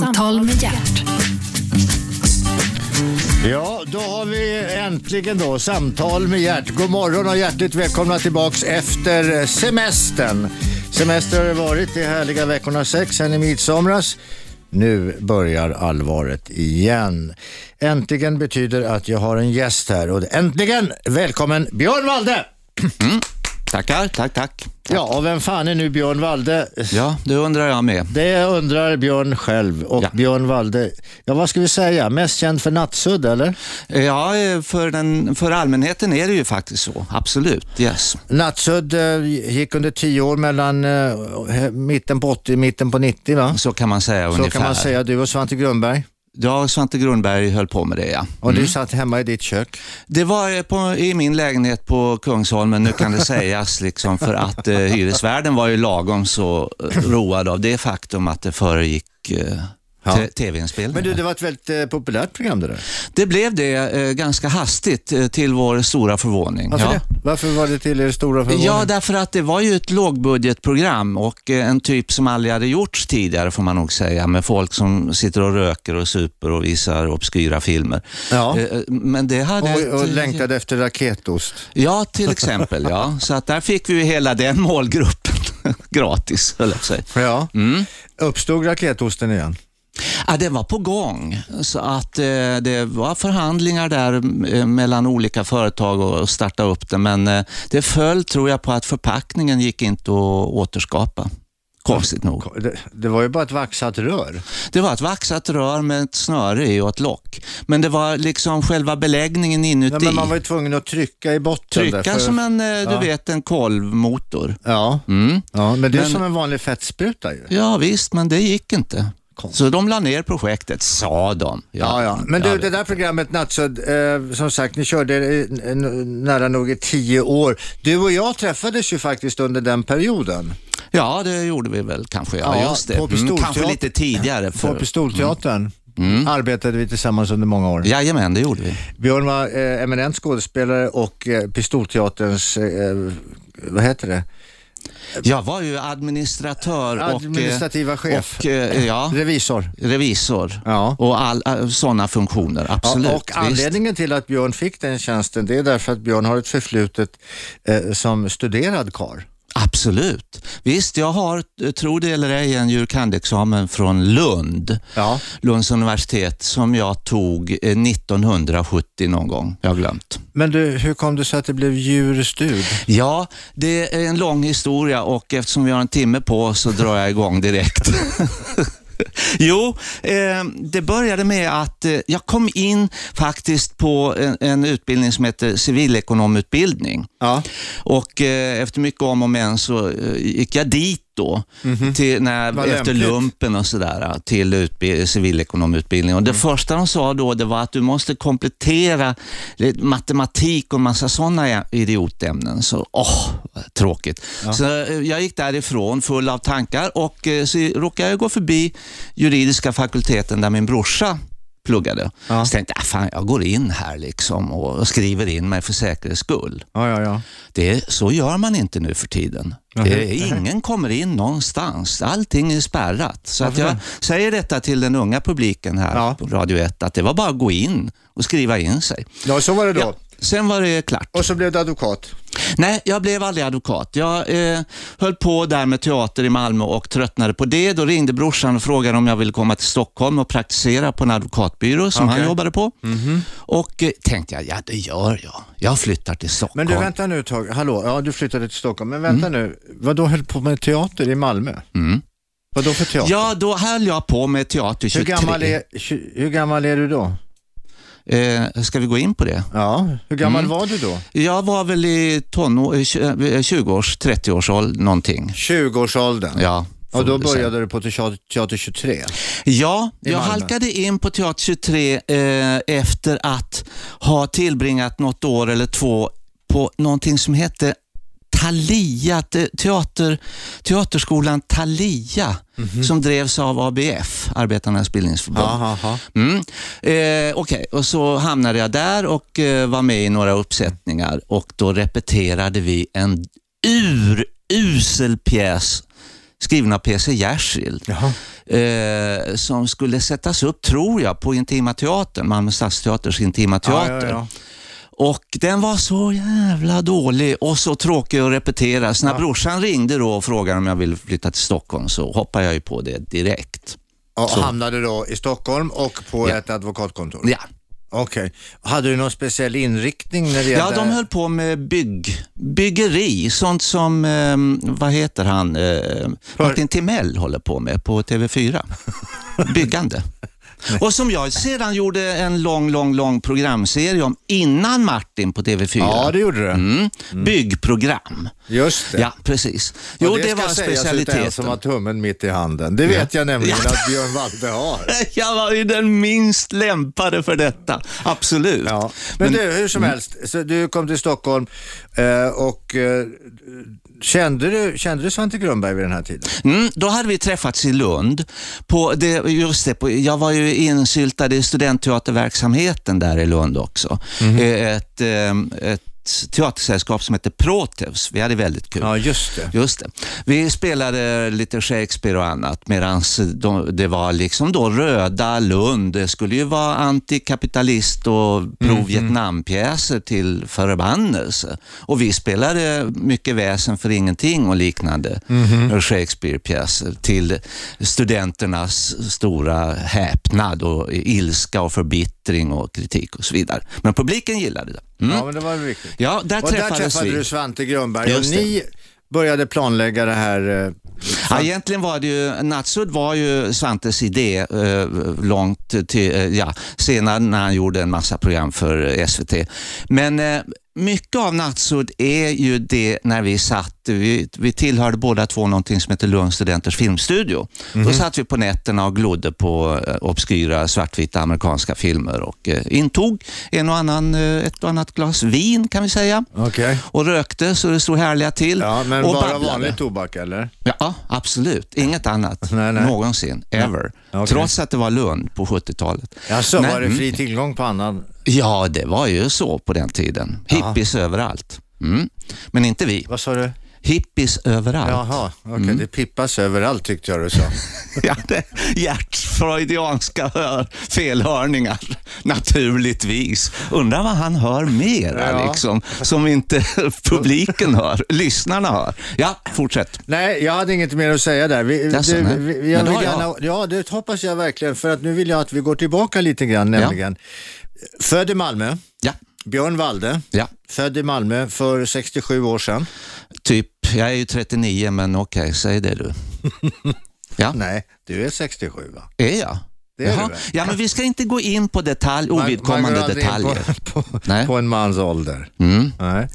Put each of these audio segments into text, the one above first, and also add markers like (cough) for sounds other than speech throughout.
Samtal med hjärt. Ja, då har vi äntligen då samtal med Gert. God morgon och hjärtligt välkomna tillbaks efter semestern. Semester har det varit de härliga veckorna sex sen i midsomras. Nu börjar allvaret igen. Äntligen betyder att jag har en gäst här och äntligen välkommen Björn Walde! Tackar, tack, tack. Ja, och vem fan är nu Björn Walde? Ja, det undrar jag med. Det undrar Björn själv och Ja. Björn Walde, ja vad ska vi säga, mest känd för Nattsudd eller? Ja, eh, för, den, för allmänheten är det ju faktiskt så. Absolut, yes. Nattsudd gick under tio år mellan eh, mitten på 80 mitten på 90 va? Så kan man säga Så ungefär. kan man säga, du och Svante Grundberg. Ja, Svante Grundberg höll på med det, ja. Och du satt hemma i ditt kök. Det var eh, på, i min lägenhet på Kungsholmen, nu kan det sägas, liksom, för att eh, hyresvärden var ju lagom så eh, road av det faktum att det föregick eh, Ja. te- Men tv-inspelningar. du, det var ett väldigt eh, populärt program det där. Det blev det eh, ganska hastigt eh, till vår stora förvåning. Varför ja. det? Varför var det till er stora förvåning? Ja, därför att det var ju ett lågbudgetprogram och eh, en typ som aldrig hade gjorts tidigare får man nog säga, med folk som sitter och röker och super och visar obskyra filmer. Ja. Eh, Men det hade... Och, och längtade efter raketost. Ja, till exempel. ja. (laughs) Så att där fick vi ju hela den målgruppen (laughs) gratis, höll jag på att säga. Ja. Mm. Uppstod raketosten igen? Ja, det var på gång. Så att eh, det var förhandlingar där eh, mellan olika företag och starta upp det, men eh, det föll tror jag på att förpackningen gick inte att återskapa. Konstigt nog. Det, det var ju bara ett vaxat rör. Det var ett vaxat rör med ett snöre i och ett lock. Men det var liksom själva beläggningen inuti. Ja, men man var ju tvungen att trycka i botten. Trycka därför- som en, eh, du Ja. vet, en kolvmotor. Ja, Mm. ja men det är Men- som en vanlig fettspruta ju. Ja visst, men det gick inte. Konstigt. Så de la ner projektet, sa de. Ja, ja. Men du, Ja, det där programmet Nattsudd, eh, som sagt, ni körde n- nära nog i tio år. Du och jag träffades ju faktiskt under den perioden. Ja, det gjorde vi väl kanske. Ja, Ja, just det. på Mm, kanske lite tidigare. På För... Pistolteatern Mm. arbetade vi tillsammans under många år. Jajamän, det gjorde vi. Björn var eh, eminent skådespelare och eh, Pistolteaterns, eh, vad heter det? Jag var ju administratör och, Administrativa eh, chef. och eh, ja, Revisor. revisor Ja. och all, sådana funktioner. Absolut. Ja, och visst. anledningen till att Björn fick den tjänsten det är därför att Björn har ett förflutet eh, som studerad kar. Absolut. Visst, jag har, eh, tro det eller ej, en jur. kand.-examen från Lund. Ja. Lunds universitet som jag tog eh, 1970 någon gång. Jag har glömt. Men du, hur kom det sig att det blev djurstud? Ja, det är en lång historia och eftersom vi har en timme på så drar jag igång direkt. (laughs) (laughs) Jo, eh, det började med att eh, jag kom in faktiskt på en, en utbildning som heter civilekonomutbildning. Ja. Och eh, efter mycket om och men så eh, gick jag dit då, till, när, Vad efter lämpligt. lumpen och sådär, till utbi- civilekonomutbildning. Och det första de sa då det var att du måste komplettera matematik och massa sådana idiotämnen. Så, åh, tråkigt. Så eh, jag gick därifrån full av tankar och eh, så råkade jag gå förbi juridiska fakulteten där min brorsa pluggade. Ja. Så tänkte jag, fan jag går in här liksom och, skriver in mig för säkerhets skull. Ja, ja, ja. Det, så gör man inte nu för tiden. Det, nähä. ingen kommer in någonstans. Allting är spärrat. Så att jag det? säger detta till den unga publiken här Ja. på Radio 1, att det var bara att gå in och skriva in sig. Ja, så var det då. Ja, sen var det klart. Och så blev du advokat. Nej, jag blev aldrig advokat. Jag eh, höll på där med teater i Malmö och tröttnade på det. Då ringde brorsan och frågade om jag ville komma till Stockholm och praktisera på en advokatbyrå som Okej. han jobbade på. Och eh, tänkte jag, ja det gör jag. Jag flyttar till Stockholm. Men du, vänta nu ett tag. Hallå, ja du flyttade till Stockholm. Men vänta nu, vad då höll på med teater i Malmö? Mm. Vad då för teater? Ja, då höll jag på med teater 23. hur, gammal är, hur gammal är du då? Eh, ska vi gå in på det? Ja, hur gammal Mm. var du då? Jag var väl i tonår, eh, tj- eh, 20-års, 30-års ålder någonting. 20-årsåldern. Ja, Och då började du på teater, teater 23. Ja, jag halkade in på Teater 23 eh, efter att ha tillbringat något år eller två på någonting som hette Thalia, te- teater, teaterskolan Thalia, som drevs av ABF, Arbetarnas bildningsförbund. Aha, aha. Mm. Eh, Okej, och så hamnade jag där och eh, var med i några uppsättningar och då repeterade vi en urusel pjäs skriven av P.C. Jersild. Eh, som skulle sättas upp, tror jag, på Intima Teatern, Malmö Stadsteaters Intima Teater. Ja, ja, ja. Och den var så jävla dålig och så tråkig att repetera. Så när brorsan ringde då och frågade om jag ville flytta till Stockholm så hoppade jag ju på det direkt. Och Så. hamnade då i Stockholm och på Ja. ett advokatkontor? Ja. Okej. Hade du någon speciell inriktning när det Ja, gällde... de höll på med bygg, byggeri, sånt som, eh, vad heter han, eh, Martin Timell håller på med på TV4. (laughs) Byggande. Och som jag sedan gjorde en lång, lång, lång programserie om innan Martin på TV4. Ja, det gjorde du. Mm. Byggprogram. Just det. Ja, precis. Och Jo, det, det, ska var specialiteten. som har tummen mitt i handen. Det vet jag nämligen Ja. att Björn Walde har. (laughs) Jag var ju den minst lämpade för detta. Absolut. Ja. Men, Men- du, hur som helst, så du kom till Stockholm eh, och eh, kände, du, kände du Svante Grundberg vid den här tiden? Mm, då hade vi träffats i Lund. På det, just det, på, jag var ju insyltad i studentteaterverksamheten där i Lund också. Eh, Ett, eh, ett teatersällskap som heter Proteus. Vi hade väldigt kul. Ja, just det. Just det. Vi spelade lite Shakespeare och annat medan det var liksom då röda Lund. Det skulle ju vara antikapitalist och pro-Vietnampjäser till förbannelse. Och vi spelade mycket väsen för ingenting och liknande Shakespeare-pjäser till studenternas stora häpnad och ilska och förbittring och kritik och så vidare. Men publiken gillade det. Mm. Ja, men det var viktigt. Ja, där och där träffades träffade vi. du Svante Grundberg och ni började planlägga det här. Eh, Ja, egentligen var det ju, Natsudd var ju Svantes idé eh, långt till, eh, ja, senare när han gjorde en massa program för eh, SVT. Men eh, mycket av Natsudd är ju det när vi satt, vi, vi tillhörde båda två någonting som heter Lunds studenters filmstudio. Då satt vi på nätterna och glodde på eh, obskyra svartvita amerikanska filmer och eh, intog en och annan, eh, ett och annat glas vin kan vi säga. Okej. Och rökte så det stod härliga till. Ja, men och bara babblade. vanlig tobak eller? Ja, absolut. Inget annat Nej, nej. någonsin, ever. Okej. Trots att det var Lund på 70-talet. Ja, så Nej, var det mm. fri tillgång på annan? Ja, det var ju så på den tiden. Hippies överallt. Mm. Men inte vi. Vad sa du? Hippies överallt. Jaha, okej. Mm. Det pippas överallt tyckte jag du sa. (laughs) Ja, det, hjärtfreudianska hör, felhörningar, naturligtvis. Undrar vad han hör mera, Ja. liksom, som inte (laughs) publiken hör, lyssnarna hör. Ja, fortsätt. Nej, jag hade inget mer att säga där. Vi, Jaså, du, nej. vi, jag vill gärna, ja, det hoppas jag verkligen. För att nu vill jag att vi går tillbaka lite grann, nämligen. Född i Malmö, Ja, Björn Walde, ja. född i Malmö för 67 år sedan. Typ, jag är ju 39, men okej, säg det du. (laughs) Ja, Nej, du är 67 va? är jag? Det är Jaha. du väl? Ja, men vi ska inte gå in på detalj, Man- man ovidkommande in detaljer. På, (laughs) på, Nej. på en mans ålder. Mm. Nej.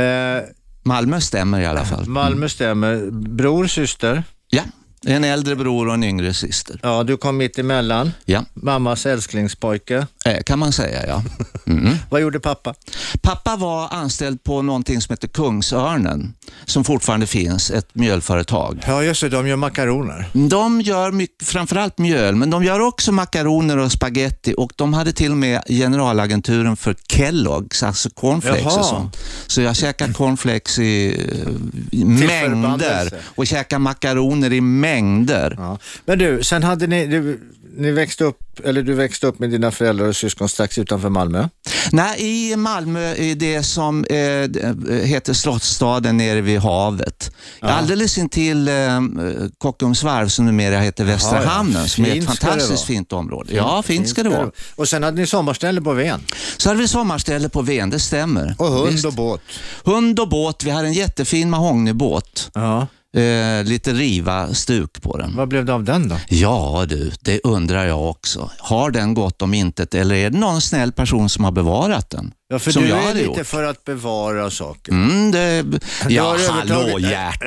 Eh, Malmö stämmer i alla fall. Malmö stämmer. Bror, syster. Ja, en äldre bror och en yngre syster. Ja, du kom mitt emellan. Ja, Mammas älsklingspojke. eh, kan man säga ja. (laughs) Mm. Vad gjorde pappa? Pappa var anställd på någonting som heter Kungsörnen, som fortfarande finns, ett mjölföretag. Ja, just det. De gör makaroner. De gör mycket, framförallt mjöl, men de gör också makaroner och spaghetti och de hade till och med generalagenturen för Kellogg's, alltså cornflakes Jaha. och sånt. Så jag käkar cornflakes i, i mängder och käkar makaroner i mängder. Ja. Men du, sen hade ni, du, ni växte upp, eller du växte upp med dina föräldrar och syskon strax utanför Malmö. Nej, i Malmö är det som eh, heter Slottsstaden nere vid havet. Alldeles intill eh, Kockums varv som numera heter Västra Jaha, ja. hamnen som är ett Fint fantastiskt fint område. Ja, fint ska det vara. Och sen hade ni sommarställe på Ven. Så hade vi sommarställe på Ven, det stämmer. Och hund Visst. och båt. Hund och båt. Vi hade en jättefin mahognybåt. Ja. Eh, lite riva-stuk på den. Vad blev det av den då? Ja du, det undrar jag också. Har den gått om intet eller är det någon snäll person som har bevarat den? Ja, för som du jag är hade lite gjort. för att bevara saker. Mm, det, ja, hallå Gert.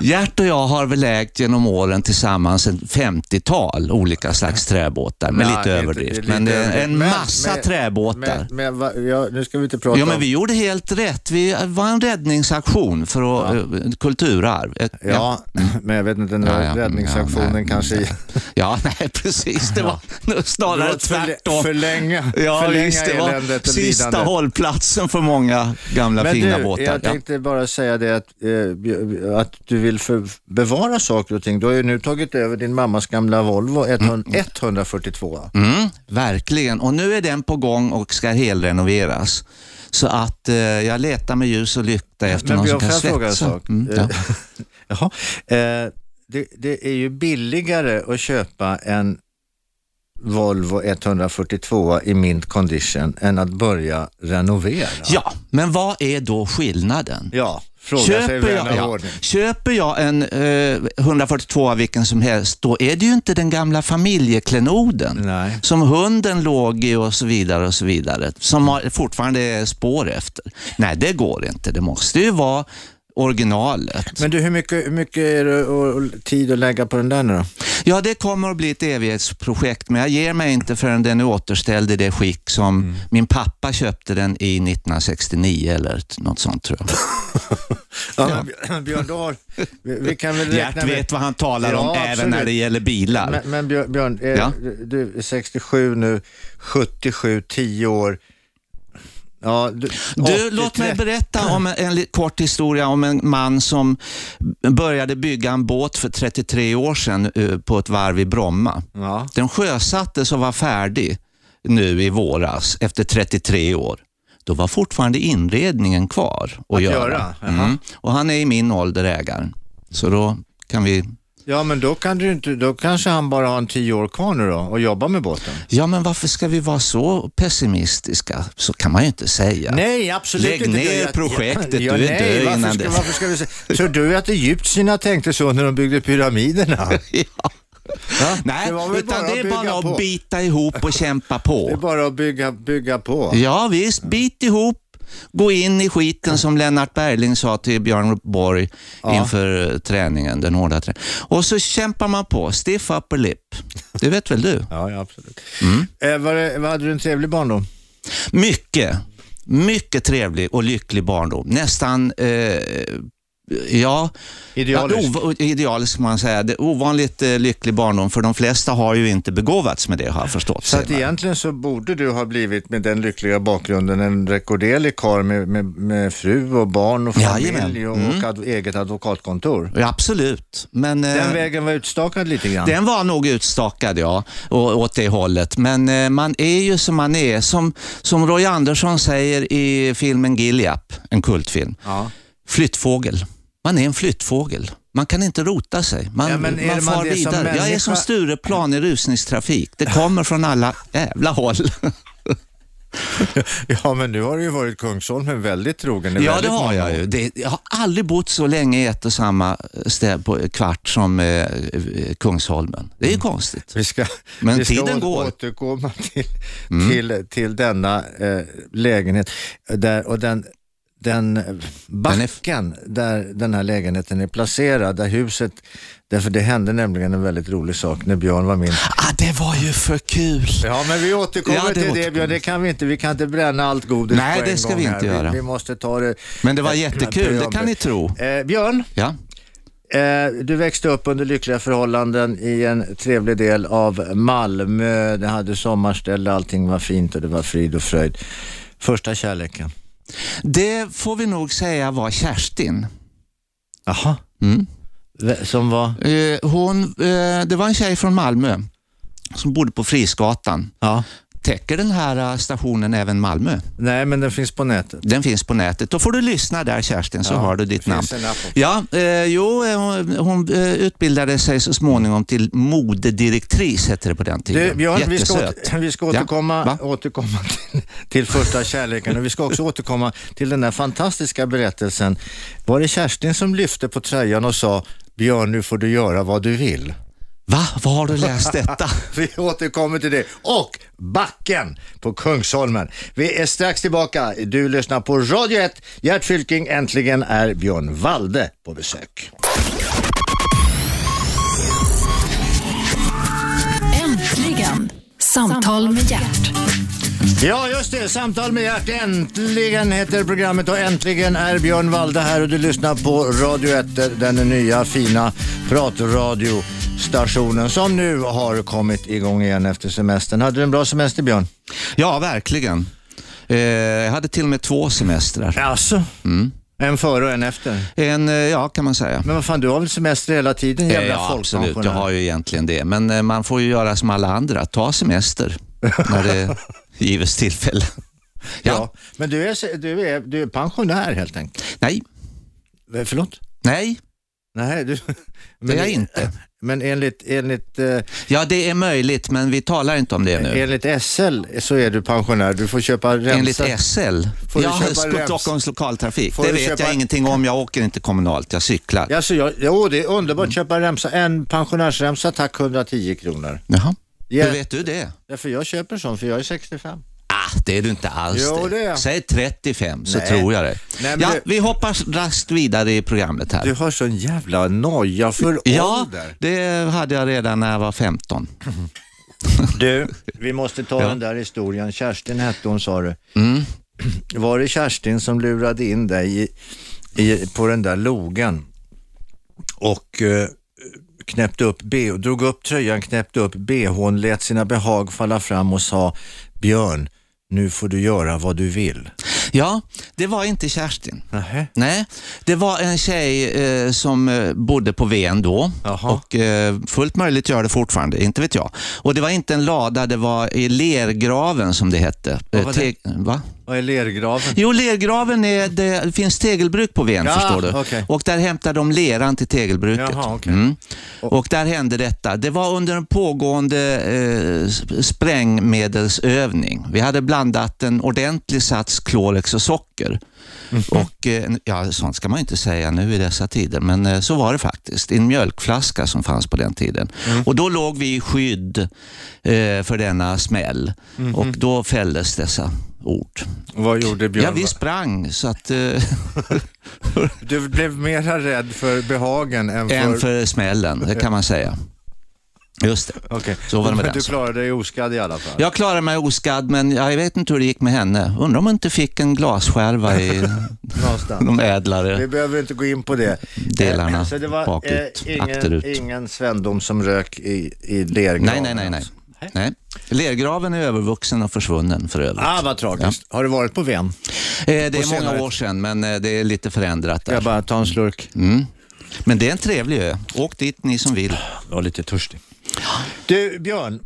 (laughs) Gert och jag har väl ägt genom åren tillsammans en 50-tal olika slags träbåtar, med Nej, lite överdrift. lite men överdrift. en massa men- träbåtar. Men, men, ja, nu ska vi inte prata Ja, men om... vi gjorde helt rätt. Vi var en räddningsaktion för att, eh, kulturarv. Ett, Ja, men jag vet inte, den Ja, ja, räddningsaktionen ja, nej, kanske... nej. ja, nej precis. Det var (laughs) snarare tvärtom. Förlänga, Ja, förlänga visst, eländet sista hållplatsen för många gamla Men fina du, båtar. jag Ja. tänkte bara säga det att, eh, att du vill för, bevara saker och ting. Du har ju nu tagit över din mammas gamla Volvo 100, 142. Mm, verkligen. Och nu är den på gång och ska helrenoveras. Så att eh, jag letar med ljus och lykta efter Men någon som får kan jag fråga en svetsa. sak? Mm, Eh, ja. (laughs) Jaha. Eh, det, det är ju billigare att köpa en Volvo 142 i mint condition än att börja renovera. ja, men vad är då skillnaden? Ja, fråga sig Köper vän jag, av ja, köper jag en eh, 142 vilken som helst, då är det ju inte den gamla familjeklenoden Nej. som hunden låg i och så vidare och så vidare, som har, fortfarande är spår efter. Nej, det går inte. Det måste ju vara originalet. Men du, hur mycket, hur mycket är det och, och tid att lägga på den där nu då? Ja, det kommer att bli ett evighetsprojekt, men jag ger mig inte förrän den är återställd i det skick som Mm. min pappa köpte den i 1969 eller något sånt tror jag. (laughs) Ja, men Björn, har, vi, vi kan väl räkna Gert med... vet vad han talar Ja, om även absolut. när det gäller bilar. Men, men Björn, Björn är, Ja. du är 67 nu, 77, 10 år. Ja, du, Du, 80, låt mig 30. berätta om en, en kort historia om en man som började bygga en båt för 33 år sedan eh, på ett varv i Bromma. Ja. Den sjösattes och var färdig nu i våras efter 33 år. Då var fortfarande inredningen kvar att, Att göra. göra. Mm. Och han är i min ålder ägaren. Så då kan vi... ja, men då, kan du inte, då kanske han bara har en 10 år kvar nu då och jobbar med båten. Ja, men varför ska vi vara så pessimistiska? Så kan man ju inte säga. Nej, absolut Lägg inte. ner Jag- projektet, ja, du är nej, död innan ska, det- varför ska vi säga? Tror du att egyptierna tänkte så när de byggde pyramiderna? (laughs) Ja. Ja, Nej, det utan det är att bara bygga att på. bita ihop och kämpa Det är på. bara att bygga, bygga på. Ja visst, bit ihop, gå in i skiten som Lennart Bergling sa till Björn Borg Ja. inför träningen, den hårda träningen. Och så kämpar man på, stiff upper lip. Det vet väl du? Ja, ja absolut. Mm. Eh, var det, var, hade du en trevlig barndom? Mycket, mycket trevlig och lycklig barndom. Nästan, eh, ja, Idealisk? Ja, idealisk man säga. Det ovanligt eh, lycklig barndom för de flesta har ju inte begåvats med det har jag förstått. Så att egentligen så borde du ha blivit med den lyckliga bakgrunden en rekorderlig karl med, med, med fru och barn och familj och, Mm. och ad, eget advokatkontor. Ja, absolut, men eh, Den vägen var utstakad lite grann. den var nog utstakad ja, och, åt det hållet. Men eh, man är ju som man är. Som, som Roy Andersson säger i filmen Gilliap, en kultfilm. Ja. Flyttfågel. Man är en flyttfågel. Man kan inte rota sig. Man, Ja, man det man far det vidare. Jag är människa- som Stureplan i rusningstrafik. Det kommer från alla jävla håll. (laughs) ja, men nu har du ju varit Kungsholmen väldigt trogen i Ja, väldigt det har jag ju. Det, jag har aldrig bott så länge i ett och samma ställe på kvart som eh, Kungsholmen. Det är ju konstigt. Vi ska, Men vi ska tiden går. Mm. återkomma till, till, till denna eh, lägenhet. Där, och den, den backen där den här lägenheten är placerad, där huset, därför det hände nämligen en väldigt rolig sak när Björn var min. Ah, det var ju för kul. Ja, men vi återkommer Ja, det till det återkommer. Björn. Det kan vi inte. Vi kan inte bränna allt godis Nej, på det en ska gång vi här. inte göra. Vi, vi måste ta det. Men det var eh, jättekul, det kan ni tro. Eh, Björn, Ja. Eh, du växte upp under lyckliga förhållanden i en trevlig del av Malmö. Det hade sommarställe, allting var fint och det var frid och fröjd. Första kärleken? Det får vi nog säga var Kerstin. Jaha. Mm. Som var? Eh, hon, eh, det var en tjej från Malmö som bodde på Frisgatan. Ja. Täcker den här eh, stationen även Malmö? Nej, men den finns på nätet. Den finns på nätet. Då får du lyssna där Kerstin så Ja, har du ditt namn. Ja, eh, jo, eh, hon, hon eh, utbildade sig så småningom till modedirektris hette det på den tiden. Du, Björn, vi ska, åter, (laughs) vi ska Ja, återkomma, va? återkomma till, till första kärleken och vi ska också återkomma till den där fantastiska berättelsen. Var det Kerstin som lyfte på tröjan och sa Björn, nu får du göra vad du vill? Va? Var har du läst (laughs) detta? Vi återkommer till det. Och backen på Kungsholmen. Vi är strax tillbaka. Du lyssnar på Radio 1. Gert Fylking, äntligen är Björn Walde på besök. Äntligen! Samtal med hjärt. Ja, just det. Samtal med Gert. Äntligen heter programmet och äntligen är Björn Walde här och du lyssnar på Radio 1, den nya fina pratradiostationen som nu har kommit igång igen efter semestern. Hade du en bra semester Björn? Ja, verkligen. Eh, jag hade till och med två semestrar. Alltså, Mm. en före och en efter. En, eh, ja, kan man säga. Men vad fan, du har väl semester hela tiden jävla ja, absolut. Jag folkpensionär? har ju egentligen det. Men eh, man får ju göra som alla andra, ta semester när det (laughs) gives tillfälle. Ja. Ja, men du är, du, är, du är pensionär helt enkelt. Nej, Eh, Förlåt? nej, Nej, du... det är jag inte. Men enligt, enligt, eh, Ja, det är möjligt, men vi talar inte om det nu. enligt SL så är du pensionär. Du får köpa remsa. Enligt SL? Får du ja? Stockholms lokaltrafik. Får det du vet köpa- jag ingenting om. Jag åker inte kommunalt, jag cyklar. Ja, så jag, jo, det är underbart att köpa remsa. En pensionärsremsa, tack 110 kronor. Jaha. Ja. Hur vet du det? Därför jag köper sån, för jag är 65. Ah, det är du inte alls Jo, det jag. Säg 35 så Nej. tror jag det. Nej, ja, det- Vi hoppar raskt vidare i programmet här. Du har sån jävla noja för (laughs) ja, ålder. det hade jag redan när jag var 15. (laughs) Du, vi måste ta Ja. den där historien. Kerstin hette hon sa du. Mm. (clears throat) Var det Kerstin som lurade in dig i, i, på den där logen och eh, knäppte upp B, drog upp tröjan, knäppte upp bhn, lät sina behag falla fram och sa Björn, nu får du göra vad du vill. Ja, det var inte Kerstin. Nähä. Nej, det var en tjej eh, som eh, bodde på Ven då Jaha. och eh, fullt möjligt gör det fortfarande, inte vet jag. Och det var inte en lada, det var i lergraven som det hette. Vad var Eh, te- Va? Vad är lergraven? Jo, lergraven är, det, finns tegelbruk på Ven Ja, förstår du. okej. Och där hämtar de leran till tegelbruket. Jaha, okej. mm. Och där hände detta. Det var under en pågående eh, sp- sprängmedelsövning. Vi hade blandat en ordentlig sats Clorex och socker. Mhm. Och, eh, ja, sånt ska man inte säga nu i dessa tider, men eh, så var det faktiskt. I en mjölkflaska som fanns på den tiden. Mm. Och då låg vi i skydd eh, för denna smäll Mhm. och då fälldes dessa ord. Vad gjorde Björn? Ja, vi sprang så att, eh, (laughs) Du blev mera rädd för behagen än för... än för smällen, det kan man säga. Just det. Okej. Så var det med Men du klarade dig oskadd i alla fall? Jag klarade mig oskadd, men jag vet inte hur det gick med henne. Undrar om hon inte fick en glasskärva i (laughs) de Vi ädlare behöver inte gå in på det. delarna Eh, Så det var bakut, eh, ingen, akterut. ingen Svendom som rök i, i lergraven? Nej, nej, nej, nej. Nej. Lergraven är övervuxen och försvunnen för övrigt. Ah, vad tragiskt. Har du varit på Ven? Eh, det är på många senare år sedan, men eh, det är lite förändrat Ska jag där. bara ta en slurk? Mm. Men det är en trevlig ö. Åk dit ni som vill. Jag var lite törstig. Du, Björn.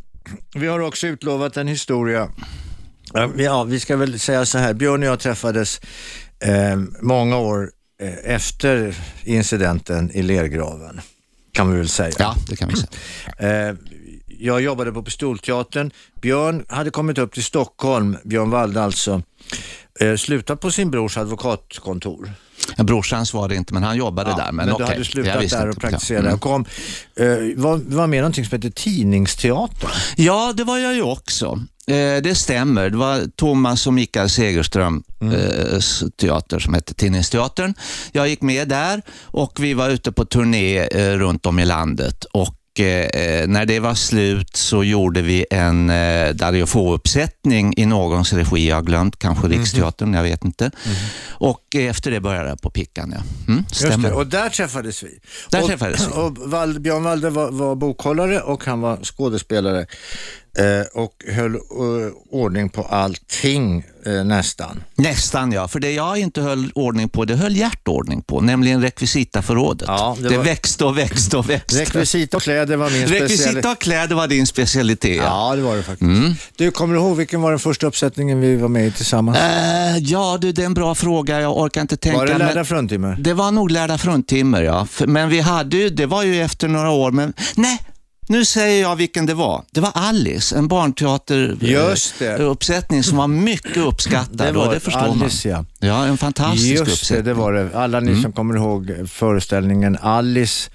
Vi har också utlovat en historia. Ja, vi- Ja, vi ska väl säga så här. Björn och jag träffades eh, många år eh, efter incidenten i lergraven. Kan vi väl säga. Ja, det kan vi säga. Eh, jag jobbade på Pistolteatern. Björn hade kommit upp till Stockholm, Björn Walde alltså, eh, slutat på sin brors advokatkontor. Ja, brorsans var det inte, men han jobbade där. Men, men du okej, hade jag slutat där och praktiserade. Mm. kom, eh, var, var med någonting som heter Tidningsteatern. Ja, det var jag ju också. Eh, det stämmer. Det var Thomas och Mikael Segerström eh, teater som hette Tidningsteatern. Jag gick med där och vi var ute på turné eh, runt om i landet. Och eh, när det var slut så gjorde vi en eh, Dario Fo-uppsättning i någons regi. Jag har glömt, kanske Riksteatern, jag vet inte. Och eh, efter det började jag på Pickan. Ja. Mm, Just det, och där träffades vi. Där och, träffades vi. Och Val, Björn Walde var, var bokhållare och han var skådespelare eh, och höll eh, ordning på allting eh, nästan. Nästan ja, för det jag inte höll ordning på, det höll Gert ordning på, nämligen rekvisitaförrådet. Ja, det det var- växte och växte och växte. Rekvisita och kläder var min specialitet. Rekvisita och kläder var din specialitet. Ja, det var det faktiskt. Mm. Du, kommer du ihåg vilken var den första uppsättningen vi var med i tillsammans? Eh, ja du, det är en bra fråga. Jag orkar inte tänka. var det Lärda fruntimmer? det var nog Lärda fruntimmer, ja. Men vi hade ju, det var ju efter några år, men nej, nu säger jag vilken det var. Det var Alice, en Just det. barnteateruppsättning som var mycket uppskattad. Det var det förstår Alice, man. ja. Ja, en fantastisk Just det, uppsättning. det var det. Alla ni som kommer ihåg föreställningen Alice,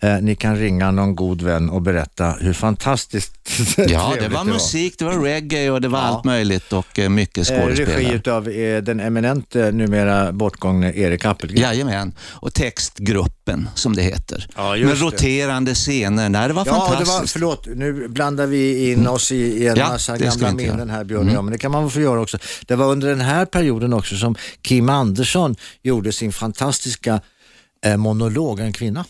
eh, ni kan ringa någon god vän och berätta hur fantastiskt (laughs) Ja, det var musik, det var reggae och det var allt möjligt och eh, mycket Eh, skådespelare. Regi av eh, den eminente, numera bortgångne Erik Appelgren. Jajamän, och textgruppen som det heter. Ja, just Med det. roterande scener. Nej, det var Ja, det fantastiskt. var, förlåt, nu blandar vi in oss i, i en Ja, massa det gamla minnen. Mm. här Björn jag, men det kan man få göra också. Det var under den här perioden också som Kim Andersson gjorde sin fantastiska monolog, en kvinna.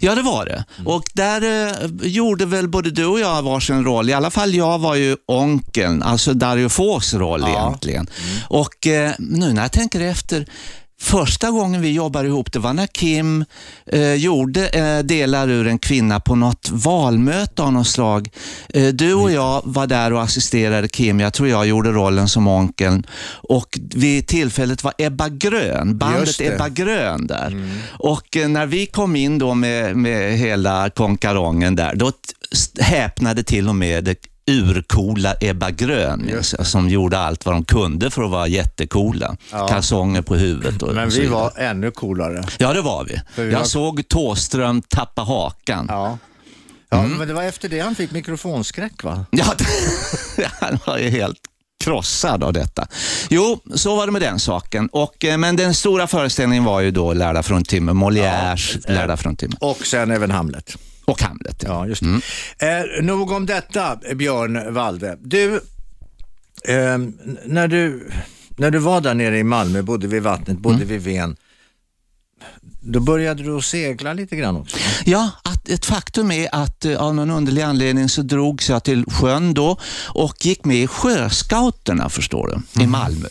Ja, det var det. Och där eh, gjorde väl både du och jag varsin roll. I alla fall jag var ju onkeln, alltså Dario Fås roll Ja. egentligen. Och eh, nu när jag tänker efter, Första gången vi jobbade ihop det var när Kim eh, gjorde eh, delar ur en kvinna på något valmöte av något slag. Eh, du och jag var där och assisterade Kim. Jag tror jag gjorde rollen som onkeln. Och vid tillfället var Ebba Grön, bandet. Ebba Grön där. Och eh, när vi kom in då med, med hela konkarongen där, då häpnade till och med urcoola Ebba Grön som gjorde allt vad de kunde för att vara jättecoola. Ja. Kalsonger på huvudet och Men vi var ännu coolare. Ja, det var vi. Vi jag var- såg Tåström tappa hakan. Ja, Ja. Ja, Mm. men det var efter det han fick mikrofonskräck va? (laughs) han var ju helt krossad av detta. Jo, så var det med den saken. Och, eh, men den stora föreställningen var ju då Lärda fruntimmer, Molières Lärda fruntimmer. Och sen även Hamlet. Och Hamlet. Ja, just det. Eh, nog om detta, Björn Walde. Du, eh, när du, när du var där nere i Malmö, bodde vid vattnet, bodde vid Ven, då började du att segla lite grann också. Ja, att ett faktum är att eh, av någon underlig anledning så drogs jag till sjön då och gick med i Sjöscouterna, förstår du, i Malmö.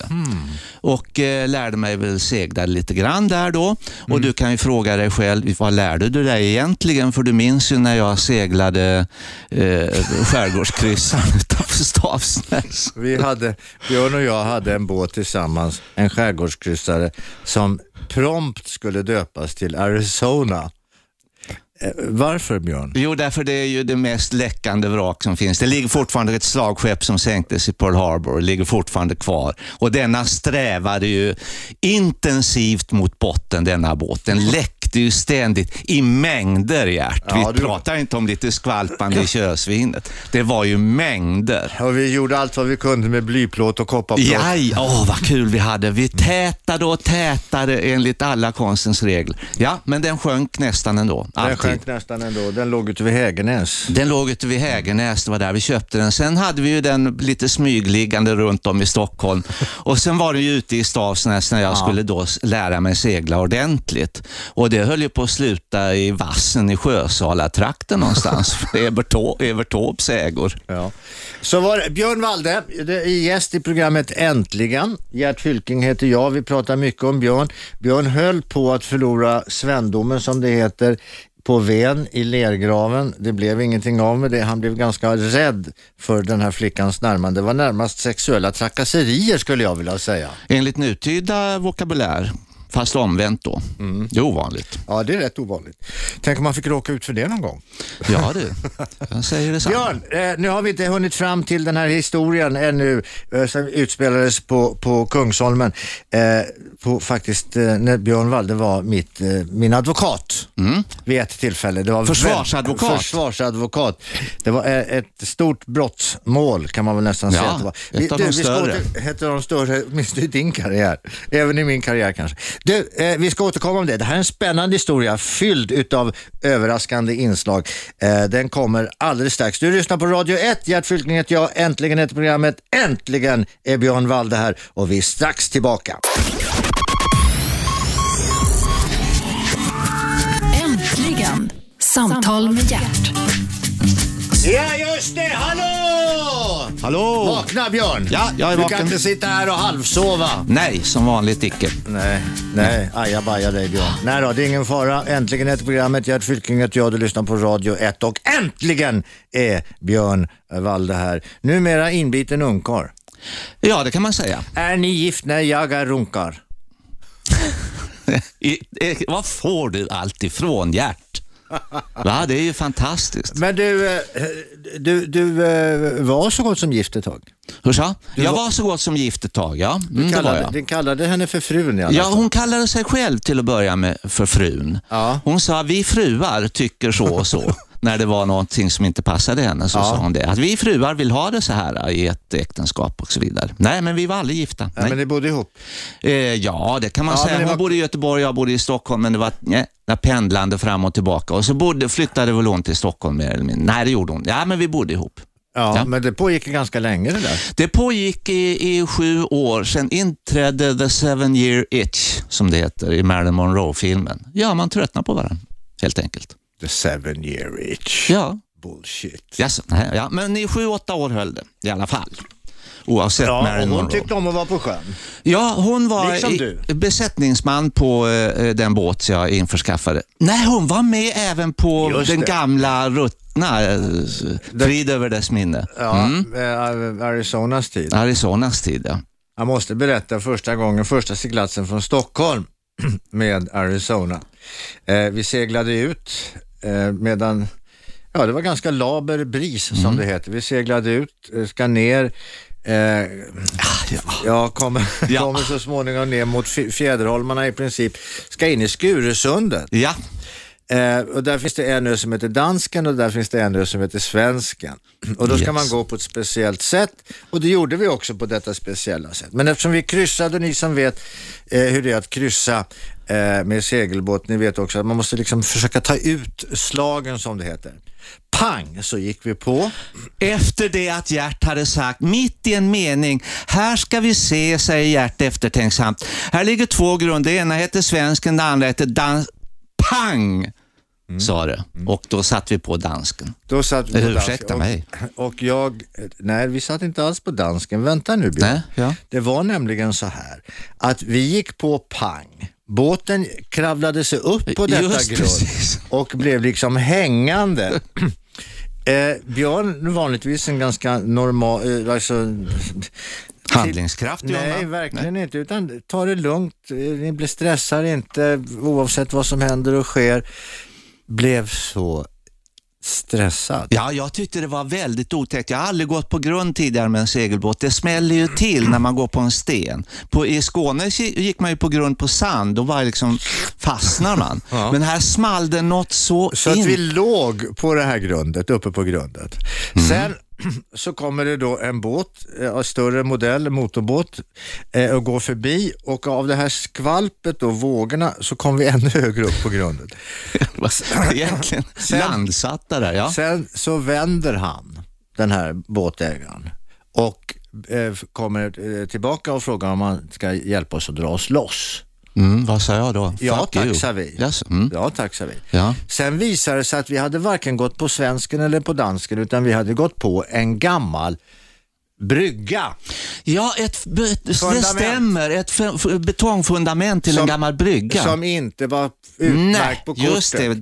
Och eh, lärde mig väl segla lite grann där då. Och du kan ju fråga dig själv, vad lärde du dig egentligen? För du minns ju när jag seglade eh, skärgårdskryssaren (laughs) utanför Stavsnäs. Vi hade, Björn och jag hade en båt tillsammans, en skärgårdskryssare som prompt skulle döpas till Arizona. Eh, varför Björn? Jo, därför det är ju det mest läckande vrak som finns. Det ligger fortfarande ett slagskepp som sänktes i Pearl Harbor det ligger fortfarande kvar. Och denna strävade ju intensivt mot botten, denna båt. Den läckte ju ständigt i mängder, Gert. Ja, Vi du- pratar inte om lite skvalpande i körsvinet. Det var ju mängder. Och vi gjorde allt vad vi kunde med blyplåt och kopparplåt. Jaj, åh vad kul vi hade. Vi tätade och tätade enligt alla konstens regler. Ja, men den sjönk nästan ändå. Den Alltid. sjönk nästan ändå. Den låg ute vid Hägernäs. Den låg ute vid Hägernäs, det var där vi köpte den. Sen hade vi ju den lite smygliggande runt om i Stockholm. Och sen var den ju ute i Stavsnäs när jag skulle då lära mig segla ordentligt. Och det höll ju på att sluta i vassen i Sjösala-trakten någonstans. (laughs) Evertå- Evertorps ägor. Ja. Så var det Björn Walde, gäst i programmet Äntligen. Gert Fylking heter jag, vi pratar mycket om Björn. Björn höll på att förlora svendomen som det heter på Ven i lergraven. Det blev ingenting av med det. Han blev ganska rädd för den här flickans närmande. Det var närmast sexuella trakasserier skulle jag vilja säga. Enligt nutida vokabulär, fast omvänt då. Det är ovanligt. Ja, det är rätt ovanligt. Tänk om man fick råka ut för det någon gång. Ja du, jag säger detsamma. Björn, eh, nu har vi inte hunnit fram till den här historien ännu eh, som utspelades på, på Kungsholmen. På, faktiskt eh, när Björn Walde var mitt, eh, min advokat vid ett tillfälle. Det var Försvarsadvokat? väl- försvarsadvokat. Det var eh, ett stort brottsmål kan man väl nästan Ja, säga att det var. ett av de vi ska större. ett av de större, åtminstone i din karriär. Även i min karriär kanske. Du, eh, vi ska återkomma om det. Det här är en spännande historia fylld utav överraskande inslag. Eh, den kommer alldeles strax. Du lyssnar på Radio 1. Gert Fylking heter jag. Äntligen heter programmet. Äntligen är Björn Walde här och vi är strax tillbaka. Samtal med hjärt. Ja, just det. Hallå! Hallå! Vakna Björn! Ja, jag är du vaken. kan inte sitta här och halvsova. Nej, som vanligt icke. Nej, nej, ajabaja dig Björn. Nej då, det är ingen fara. Äntligen heter programmet. Gert Fylking heter jag. Du lyssnar på Radio 1 och äntligen är Björn Walde här. Numera inbiten ungkarl. Ja, det kan man säga. Är ni gift? Nej, jag är runkar. (laughs) I, eh, var får du allt ifrån, Gert? Va, det är ju fantastiskt. Men du, eh, du, du eh, var så gott som gift ett tag. Hur sa? Jag var- så gott som gift ett tag, ja. Du, Mm, var kallade, du kallade henne för frun i alla Ja, fall. hon kallade sig själv till att börja med för frun. Ja. Hon sa, vi fruar tycker så och så. (laughs) När det var någonting som inte passade henne så Ja. sa hon det. Att vi fruar vill ha det så här i ett äktenskap och så vidare. Nej, men vi var aldrig gifta. Ja, men ni bodde ihop. Eh, ja, det kan man Ja, säga. Hon var- bodde i Göteborg, jag bodde i Stockholm, men det var nej, pendlande fram och tillbaka. Och så bodde, flyttade väl hon till Stockholm mer eller mindre. Nej, det gjorde hon. Ja, men vi bodde ihop. Ja, Ja. men det pågick ganska länge det där. Det pågick i, i sju år, sen inträdde the seven year itch, som det heter i Marilyn Monroe-filmen. Ja, man tröttnar på varandra, helt enkelt. The seven year itch. Ja, Bullshit. yes, nej, ja. men i sju, åtta år höll det i alla fall. Oavsett Ja, Marilyn hon Monroe. tyckte om att vara på sjön. Ja, hon var Liksom besättningsman på eh, den båt jag införskaffade. Nej, hon var med även på Just den det. gamla ruttna, eh, frid över dess minne. Ja, Mm. eh, Arizonas tid. Arizonas tid, ja. Jag måste berätta första gången, första seglatsen från Stockholm (clears throat) med Arizona. Eh, vi seglade ut eh, medan, ja det var ganska laber bris Mm. som det heter. Vi seglade ut, eh, ska ner, eh, ja, kommer, (laughs) Ja. kommer så småningom ner mot Fjäderholmarna i princip, ska in i Skuresundet. Ja, Eh, och där finns det en ö som heter Dansken och där finns det en ö som heter Svensken. Och då ska Yes. man gå på ett speciellt sätt och det gjorde vi också på detta speciella sätt. Men eftersom vi kryssade, ni som vet eh, hur det är att kryssa eh, med segelbåt, ni vet också att man måste liksom försöka ta ut slagen som det heter. Pang så gick vi på. Efter det att Gert hade sagt mitt i en mening, här ska vi se, säger Gert eftertänksamt. Här ligger två grunder, det ena heter svensken, det andra heter dans... Pang! Sa det. Och då satt vi på dansken. Då satt vi på Eh, dansken. ursäkta och, mig. Och jag, nej vi satt inte alls på dansken. Vänta nu Björn. Nej, ja. Det var nämligen så här att vi gick på pang. Båten kravlade sig upp på detta Just grund precis. och blev liksom hängande. (clears throat) eh, Björn vanligtvis en ganska normal, eh, alltså, Handlingskraft, Nej, Jonna. verkligen inte. Utan ta det lugnt. Eh, Ni blir stressar inte oavsett vad som händer och sker. Blev så stressad. Ja, jag tyckte det var väldigt otäckt. Jag har aldrig gått på grund tidigare med en segelbåt. Det smäller ju till när man går på en sten. På, I Skåne gick man ju på grund på sand. Då var liksom, fastnar man. Ja. Men här small det något så, Så att in... vi låg på det här grundet, uppe på grundet. Mm. Sen så kommer det då en båt, eh, av större modell, motorbåt, eh, och går förbi och av det här skvalpet och vågorna så kom vi (laughs) ännu högre upp på grundet. (laughs) Egentligen (laughs) Sen- landsatta där, ja. Sen så vänder han, den här båtägaren, och eh, kommer eh, tillbaka och frågar om han ska hjälpa oss att dra oss loss. Mm, vad sa jag då? Ja Fuck tack you. sa vi. Yes. Mm. Ja tack sa vi. Ja. Sen visade det sig att vi hade varken gått på svensken eller på dansken utan vi hade gått på en gammal brygga. Ja, ett, det stämmer. Ett betongfundament till Som- en gammal brygga. Som inte var utmärkt Nej, på kortet. just det.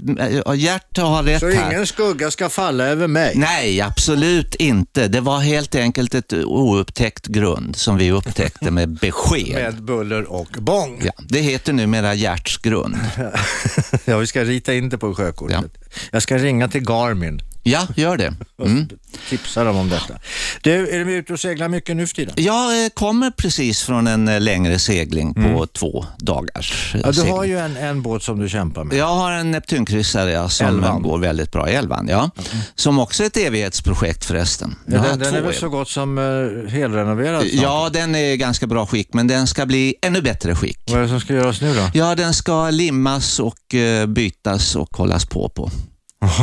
Ja, Gert har rätt Så här. ingen skugga ska falla över mig. Nej, absolut inte. Det var helt enkelt ett oupptäckt grund som vi upptäckte med (laughs) besked. Med buller och bång. Ja, det heter numera Gerts grund. (laughs) Ja, vi ska rita in det på sjökortet. Jag ska ringa till Garmin Ja, gör det. Mm. tipsa dem om detta. Du, är du ute och seglar mycket nu för tiden? Jag eh, kommer precis från en eh, längre segling på två dagars eh, Mm. Ja, du segling. har ju en, en båt som du kämpar med. Jag har en Neptunkryssare ja, som Elvan. går väldigt bra, Elvan, ja. Som också är ett evighetsprojekt förresten. Ja, den, den är väl så gott som uh, helrenoverad snart. Ja, den är i ganska bra skick, men den ska bli ännu bättre skick. Vad är det som ska göras nu då? Ja, den ska limmas och eh, bytas och hållas på på.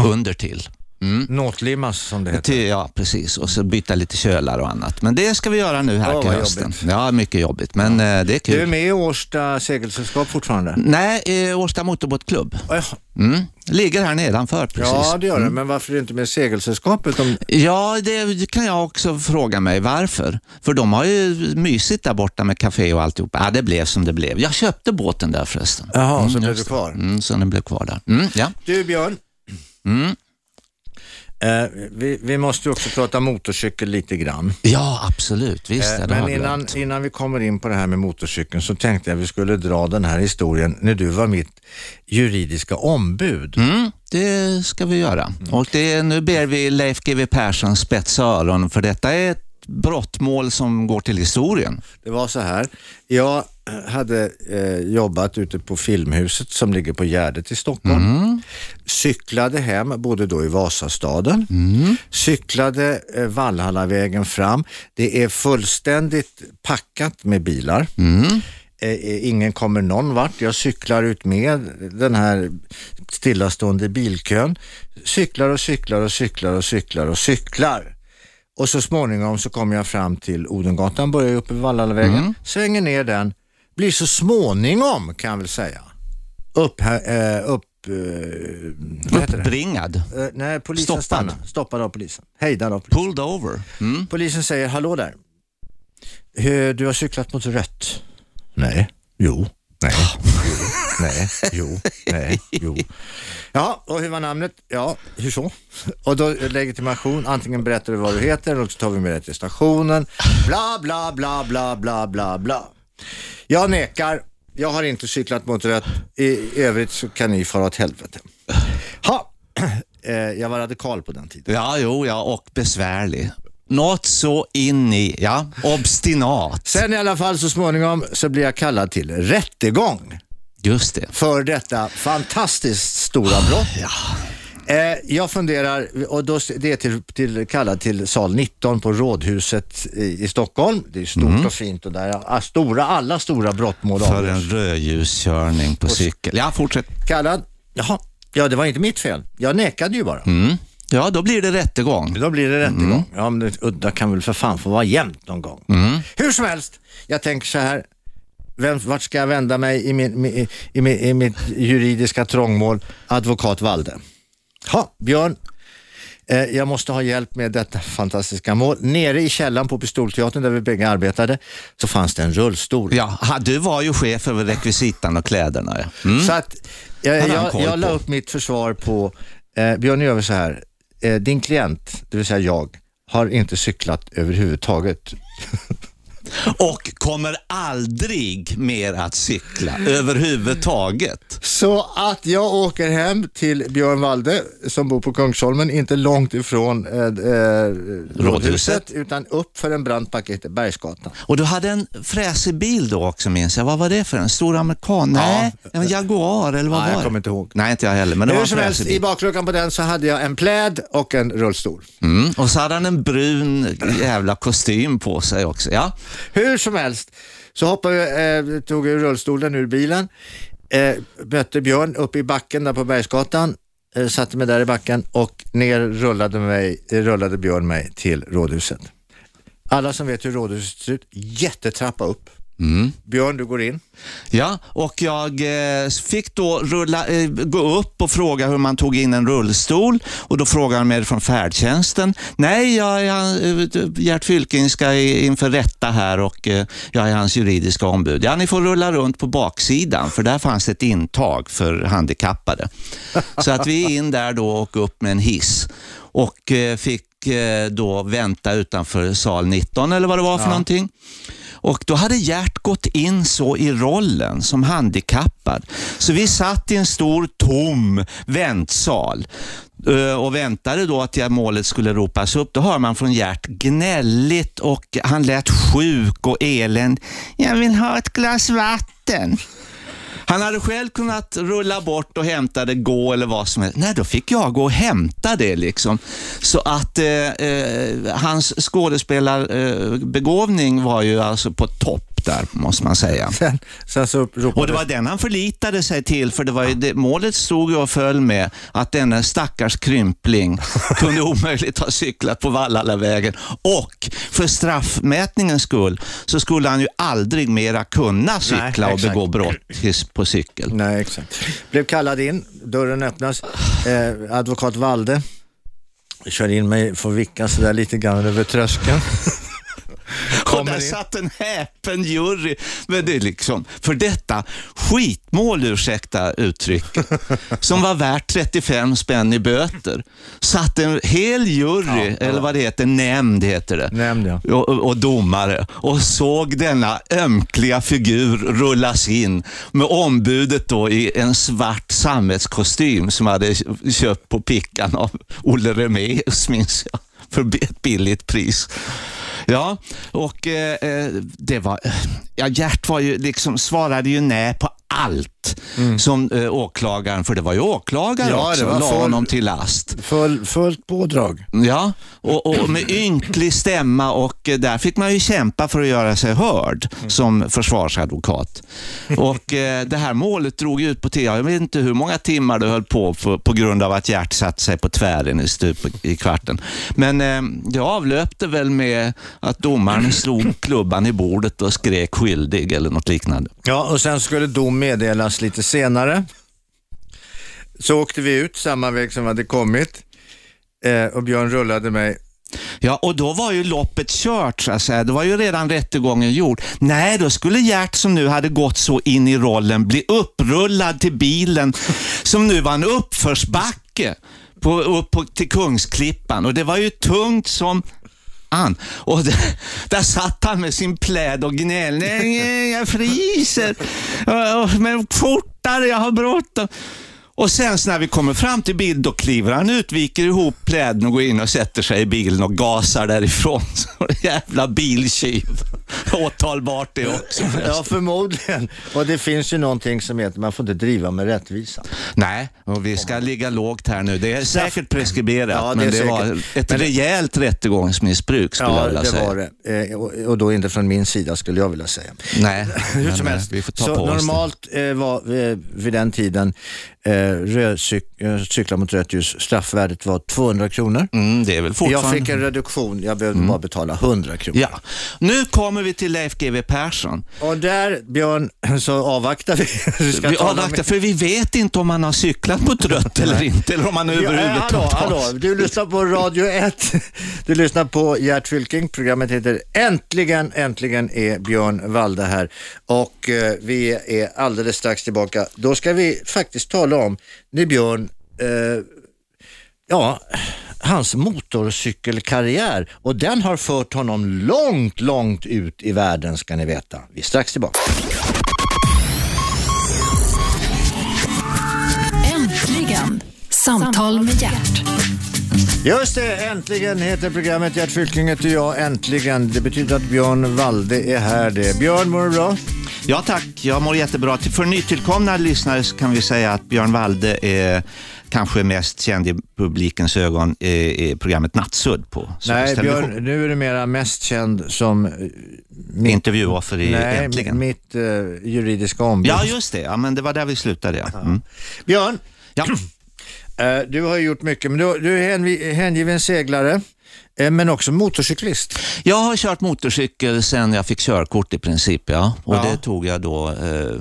Under till. Mm. Nåtlimmas som det heter. Ja, precis. Och så byta lite kölar och annat. Men det ska vi göra nu här Åh, till hösten. jobbigt. Ja, mycket jobbigt, men eh, det är Du är kul. med i Årsta segelsällskap fortfarande? Nej, eh, Årsta Motorbåtklubb. Ja, Mm. Ligger här nedanför precis. Mm. Ja, det gör det. Men varför är du inte med i segelsällskapet? Om... Ja, det kan jag också fråga mig. Varför? För de har ju mysigt där borta med café och alltihop. Ja, det blev som det blev. Jag köpte båten där förresten. Jaha, så blev just du kvar. det. Mm, så den blev kvar där. Mm, ja. Du Björn, Mm. Eh, vi, vi måste ju också prata motorcykel lite grann. ja, absolut. Visst, Eh, men innan, glömt. innan vi kommer in på det här med motorcykeln så tänkte jag vi skulle dra den här historien när du var mitt juridiska ombud. Mm, det ska vi göra. Och det, nu ber vi Leif GW Persson spetsa öronen för detta är ett brottmål som går till historien. Det var så här, jag hade eh, jobbat ute på Filmhuset som ligger på Gärdet i Stockholm. Cyklade hem, bodde då i Vasastaden. Cyklade eh, Valhallavägen fram. Det är fullständigt packat med bilar. Eh, eh, ingen kommer någon vart. Jag cyklar ut med den här stillastående bilkön. Cyklar och cyklar och cyklar och cyklar och cyklar. och så småningom så kommer jag fram till Odengatan, börjar uppe vid Vallallavägen, Mm. svänger ner den, blir så småningom kan jag väl säga upp, eh, upp eh? Uppbringad. Eh, nej, polisen Stoppad. stannar. Stoppad av polisen. Hejdad av polisen. Pulled over. Mm. Polisen säger, hallå där. Du har cyklat mot rött. Nej. Jo. Nej. Jo. (laughs) Nej. Jo. Nej. Jo. Ja, och hur var namnet? Ja, hur så? Och då legitimation, antingen berättar du vad du heter eller så tar vi med dig till stationen. Bla, bla, bla, bla, bla, bla, bla. Jag nekar. Jag har inte cyklat mot rött. I övrigt så kan ni fara åt helvete. Ha. (clears throat) Eh, Jag var radikal på den tiden. Ja, jo, ja, och besvärlig. Något så in i, ja, obstinat. Sen i alla fall så småningom så blir jag kallad till rättegång Just det. för detta fantastiskt stora brott. Ja. Eh, jag funderar, och då, det är till, till, kallad till sal 19 på Rådhuset i, i Stockholm. Det är stort och fint och där ah, stora, alla stora brottmål För avgörs. en rödljuskörning på cykel. Ja, fortsätt. Kallad, jaha, ja det var inte mitt fel. Jag nekade ju bara. Mm. Ja, då blir det rättegång. Då blir det rättegång. Ja, men udda kan väl för fan få vara jämnt någon gång. Hur som helst, jag tänker så här. Vem, vart ska jag vända mig i, min, i, i, i, mitt juridiska trångmål? Advokat Valde. Ha, Björn, eh, jag måste ha hjälp med detta fantastiska mål. Nere i källaren på Pistolteatern där vi bägge arbetade så fanns det en rullstol. Ja, du var ju chef över rekvisitan och kläderna. Ja. Mm. Så att eh, jag, jag la upp mitt försvar på, eh, Björn gör vi så här, eh, din klient, det vill säga jag, har inte cyklat överhuvudtaget. (laughs) Och kommer aldrig mer att cykla överhuvudtaget. Så att jag åker hem till Björn Walde som bor på Kungsholmen, inte långt ifrån eh, eh, rådhuset, utan upp för en brant backe heter Bergsgatan. Och du hade en fräsig bil då också minns jag. Vad var det för en? Stor amerikan? Nej, en Jaguar eller vad Ja, var jag det? kommer inte ihåg. Nej, inte jag heller, men det var Hur en som helst, fräsig i bil. bakluckan på den så hade jag en pläd och en rullstol. Mm. Och så hade han en brun jävla kostym på sig också. Ja. Hur som helst så hoppade jag, eh, tog jag rullstolen ur bilen, eh, mötte Björn uppe i backen där på Bergsgatan, eh, satte mig där i backen och ner rullade, mig, rullade Björn mig till rådhuset. Alla som vet hur rådhuset ser ut, jättetrappa upp. Björn, du går in. Ja, och jag eh, fick då rulla, eh, gå upp och fråga hur man tog in en rullstol och då frågade han mig från färdtjänsten. Nej, jag är, eh, Gert Fylking ska inför rätta här och jag är hans juridiska ombud. Ja, ni får rulla runt på baksidan för där fanns ett intag för handikappade. (laughs) Så att vi är in där då och upp med en hiss och fick då vänta utanför sal 19 eller vad det var för någonting. Och då hade Gert gått in så i rollen som handikappad. Så vi satt i en stor tom väntsal eh, och väntade då att målet skulle ropas upp. Då hör man från Gert gnälligt och han lät sjuk och eländig. Jag vill ha ett glas vatten. Han hade själv kunnat rulla bort och hämta det, gå eller vad som helst. Nej, då fick jag gå och hämta det liksom. Så att eh, eh, hans skådespelarbegåvning eh, var ju alltså på topp där, måste man säga. (laughs) Sen, sen så ropade Och det var den han förlitade sig till, för det var det, målet stod ju och föll med att denna stackars krympling (laughs) kunde omöjligt ha cyklat på Vallalavägen. Och för straffmätningens skull så skulle han ju aldrig mera kunna cykla Nej, och begå brott på cykel. Nej, exakt. Blev kallad in, dörren öppnas, eh, advokat Valde kör in mig, får vicka sådär lite grann över tröskeln. (laughs) Och där in. satt en häpen jury. Men det är liksom, för detta skitmål, ursäkta uttrycket, (laughs) som var värt 35 spänn i böter, satt en hel jury, eller vad det heter, nämnd heter det, Nämnd, ja. och, och, och domare och såg denna ömkliga figur rullas in med ombudet då i en svart sammetskostym som hade köpt på pickan av Olle Remeus, minns jag, för ett billigt pris. Ja, och eh, eh det var... Eh, ja, Gert var ju liksom, svarade ju nej på allt som eh, åklagaren, för det var ju åklagare Ja, också, la full- honom till last. Full, fullt pådrag. Ja, och, och med ynklig stämma och eh, där fick man ju kämpa för att göra sig hörd som försvarsadvokat. Och eh, det här målet drog ut på tiden. Jag vet inte hur många timmar det höll på för, på grund av att Gert satte sig på tvären i stup i kvarten. Men eh, det avlöpte väl med att domaren slog klubban i bordet och skrek skyldig eller något liknande. Ja, och sen skulle dom meddelas lite senare. Så åkte vi ut samma väg som vi hade kommit eh, och Björn rullade mig. Ja, och då var ju loppet kört så att säga. Det var ju redan rättegången gjord. Nej, då skulle Gert som nu hade gått så in i rollen bli upprullad till bilen (laughs) som nu var en uppförsbacke på, upp på, till Kungsklippan och det var ju tungt som an. Och där, där satt han med sin pläd och gnällde. Jag fryser. Men fortare, jag har bråttom. Och sen när vi kommer fram till bild, då kliver han ut, viker ihop pläden och går in och sätter sig i bilen och gasar därifrån. (laughs) Så jävla biltjuv. (laughs) Åtalbart det också. Ja, förmodligen. Och det finns ju någonting som heter man får inte driva med rättvisa. Nej, och vi ska ligga lågt här nu. Det är säkert preskriberat, Ja, det men det säkert. var ett Men det- rejält rättegångsmissbruk skulle jag Ja, vilja det säga. var det. Eh, och, och då inte från min sida skulle jag vilja säga. Nej, Hur som eh, helst. vi får ta så på oss det. normalt eh, var eh, vid den tiden eh, eh, cykla mot rött ljus, straffvärdet var 200 kronor. Mm, det är väl Jag fortfarande... Mm. fick en reduktion, jag behövde bara betala 100 kronor. Ja, nu kommer vi till Leif GW Persson. Och där, Björn, (laughs) så avvaktar vi. (laughs) Vi Vi avvaktar, med- för vi vet inte om han har cyklat mot rött eller (laughs) inte, eller om han Ja, eh, överhuvudtaget hallå, har. hallå, du lyssnar på Radio 1. Du lyssnar på Gert Fylking. Programmet heter Äntligen, äntligen är Björn Walde här. Och eh, vi är alldeles strax tillbaka. Då ska vi faktiskt tala om när Björn, eh, ja, hans motorcykelkarriär. Och den har fört honom långt, långt ut i världen ska ni veta. Vi är strax tillbaka. Äntligen! Samtal med hjärt. Just det, äntligen heter programmet. Gert Fylking heter jag. Äntligen. Det betyder att Björn Walde är här. Det. Björn, mår du bra? Ja tack, jag mår jättebra. För nytillkomna lyssnare så kan vi säga att Björn Walde är kanske mest känd i publikens ögon i, programmet Nattsudd på Nej. Björn, nu är du mera mest känd som eh, mitt, Intervjuoffer i nej, Äntligen. mitt eh, juridiska ombud. Ja, just det. Ja, men det var där vi slutade. Ja. Mm. Björn, Ja. (clears throat) eh, du har gjort mycket, men du, du är hängiven seglare, men också motorcyklist. Jag har kört motorcykel sedan jag fick körkort i princip. Ja. Och Ja. Det tog jag då, eh,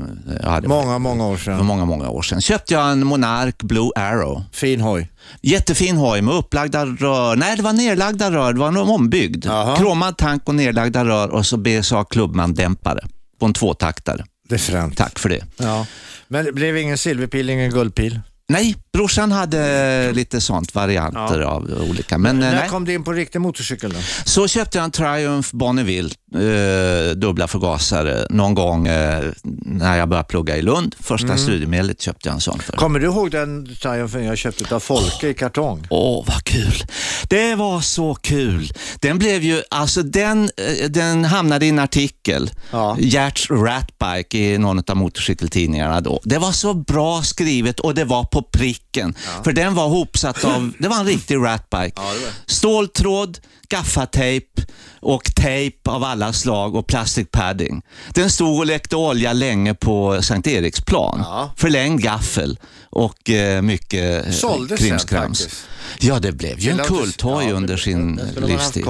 jag hade Många, många år för sedan. många, många år sedan. Köpte jag en Monark Blue Arrow. Fin hoj. Jättefin hoj med upplagda rör. Nej, det var nerlagda rör. Det var en ombyggd. Jaha. Kromad tank och nerlagda rör och så BSA Klubbman-dämpare på en tvåtaktare. Det är främt. Tack för det. Ja. Men det blev ingen silverpil, ingen guldpil. Nej, brorsan hade lite sånt, varianter av olika. Men eh, När nej. kom du in på riktig motorcykel då? Så köpte jag en Triumph Bonneville, eh, dubbla förgasare, någon gång eh, när jag började plugga i Lund. Första Mm. studiemedlet köpte jag en sån för. Kommer du ihåg den Triumphen jag köpte av Folke i kartong? Åh, vad kul. Det var så kul. Den blev ju, alltså den, eh, den hamnade i en artikel, Ja. Gerts Ratbike i någon av motorcykeltidningarna då. Det var så bra skrivet och det var på pricken. För den var hopsatt av, (laughs) det var en riktig ratbike. Ståltråd, gaffatejp och tejp av alla slag och plastic padding. Den stod och läckte olja länge på Sankt Eriksplan. Ja. Förlängd gaffel och eh, mycket eh, Såldes sen krimskrams. faktiskt. Ja, det blev ju en kulthoj ja, under sin livstid.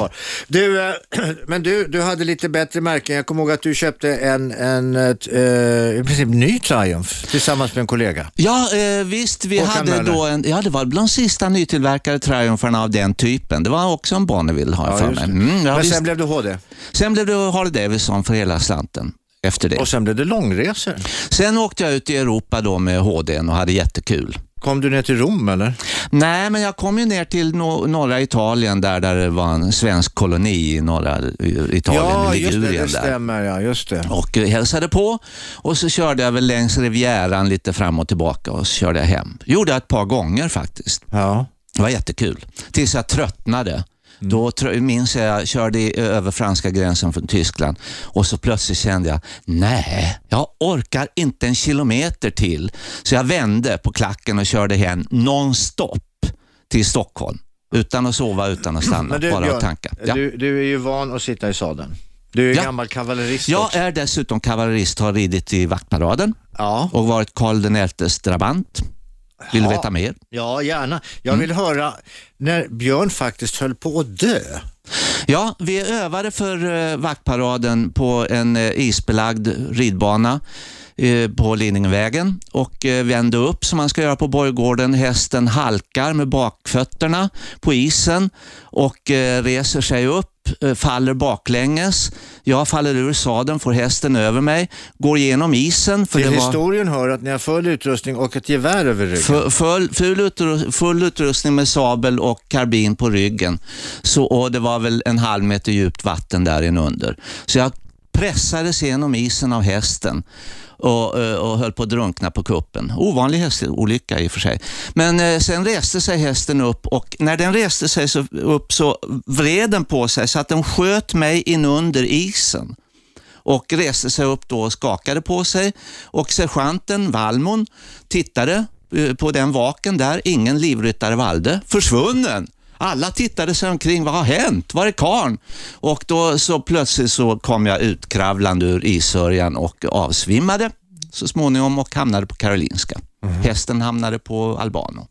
Du, eh, (clears throat) men du, du hade lite bättre märken. Jag kommer ihåg att du köpte en, en eh, i princip ny Triumph tillsammans med en kollega. Ja, eh, visst. Vi Håkan hade Möller. då en, ja, det var bland sista nytillverkade Triumpharna av den typen. Det var också en Bonneville har jag för mig. Mm, ja, men visst. sen blev det HD sen blev det Harley Davidson för hela slanten efter det. och sen blev det långresor. Sen åkte jag ut i Europa då med HDn och hade jättekul. Kom du ner till Rom eller? Nej, men jag kom ju ner till no- norra Italien där, där det var en svensk koloni i norra Italien, ja, i just det, Ligurien det stämmer. Ja, just det. och eh, hälsade på och så körde jag väl längs Rivieran lite fram och tillbaka och så körde jag hem. Gjorde jag ett par gånger faktiskt. Ja. Det var jättekul. Tills jag tröttnade Då tr- minns jag, jag körde över franska gränsen från Tyskland och så plötsligt kände jag, nej, jag orkar inte en kilometer till. Så jag vände på klacken och körde hem nonstop till Stockholm. Utan att sova, utan att stanna, Men du, bara Björn, att tanka. Ja. du, du är ju van att sitta i sadeln. Du är Ja. gammal kavallerist Jag också. är dessutom kavallerist, har ridit i vaktparaden Ja. och varit Karl XIs drabant. Vill du veta mer? ja, gärna. Jag Mm. vill höra när Björn faktiskt höll på att dö. Ja, vi övade för eh, vaktparaden på en eh, isbelagd ridbana på Lidingövägen och eh, vände upp som man ska göra på Borggården. Hästen halkar med bakfötterna på isen och eh, reser sig upp, eh, faller baklänges. Jag faller ur sadeln, får hästen över mig, går igenom isen. För Till det var... historien hör att ni har full utrustning och ett gevär över ryggen. Full, full, full, utru- full utrustning med sabel och karbin på ryggen. Så, och det var väl en halv meter djupt vatten där inunder. Så jag pressades genom isen av hästen och, eh, och höll på att drunkna på kuppen. Ovanlig hästolycka i och för sig. Men eh, sen reste sig hästen upp och när den reste sig så, upp så vred den på sig så att den sköt mig inunder isen och reste sig upp då och skakade på sig. Och sergeanten Valmon tittade eh, på den vaken där, ingen livryttare valde, försvunnen. Alla tittade sig omkring, vad har hänt? Var är karn? Och då så plötsligt så kom jag utkravlande ur issörjan och avsvimmade så småningom och hamnade på Karolinska. Hästen hamnade på Albano.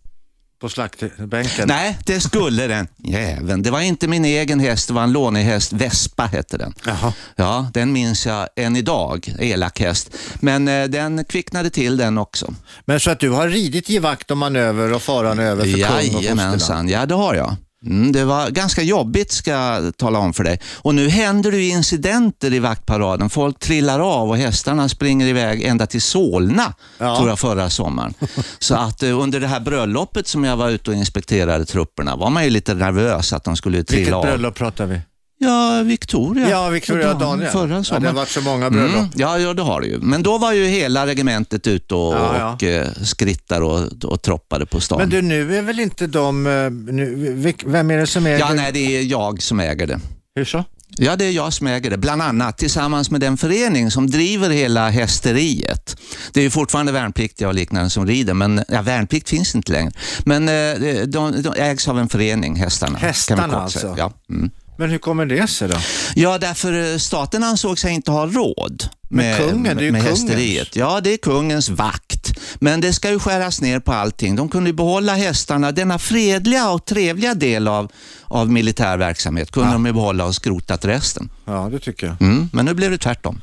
På slaktbänken. Nej, det skulle den. Jäveln. Det var inte min egen häst, det var en lånehäst. Vespa hette den. Jaha. Ja, den minns jag än idag. Elak häst. Men eh, den kvicknade till den också. Men så att du har ridit i vakt och manöver och faran över för kung och fosterland? Jajamensan, ja det har jag. Mm, det var ganska jobbigt ska jag tala om för dig. Och nu händer det ju incidenter i vaktparaden. Folk trillar av och hästarna springer iväg ända till Solna, Ja. tror jag, förra sommaren. (laughs) Så att eh, under det här bröllopet som jag var ute och inspekterade trupperna var man ju lite nervös att de skulle trilla Vilket av. bröllop pratar vi? Ja, Victoria. Ja, Victoria och Daniel. Förra Ja, det har varit så många bröllop. Mm, ja, ja, det har det ju. Men då var ju hela regementet ute och, Ja, ja. och eh, skrittade och, och troppade på stan. Men du, nu är väl inte de... eh, Nu, vem är det som äger... Ja, nej, det är jag som äger det. Hur så? Ja, det är jag som äger det. Bland annat tillsammans med den förening som driver hela hästeriet. Det är ju fortfarande värnpliktiga och liknande som rider, men ja, värnplikt finns inte längre. Men eh, de, de ägs av en förening, hästarna. Hästarna alltså? Ja. Mm. Men hur kommer det sig då? ja, därför eh, staten ansåg sig inte ha råd Men med, kungen, det är ju med hästeriet. Ja, det är kungens vakt. Men det ska ju skäras ner på allting. De kunde ju behålla hästarna, denna fredliga och trevliga del av, av militär verksamhet kunde de ju behålla och skrotat resten. Ja, det tycker jag. Mm, men nu blev det tvärtom.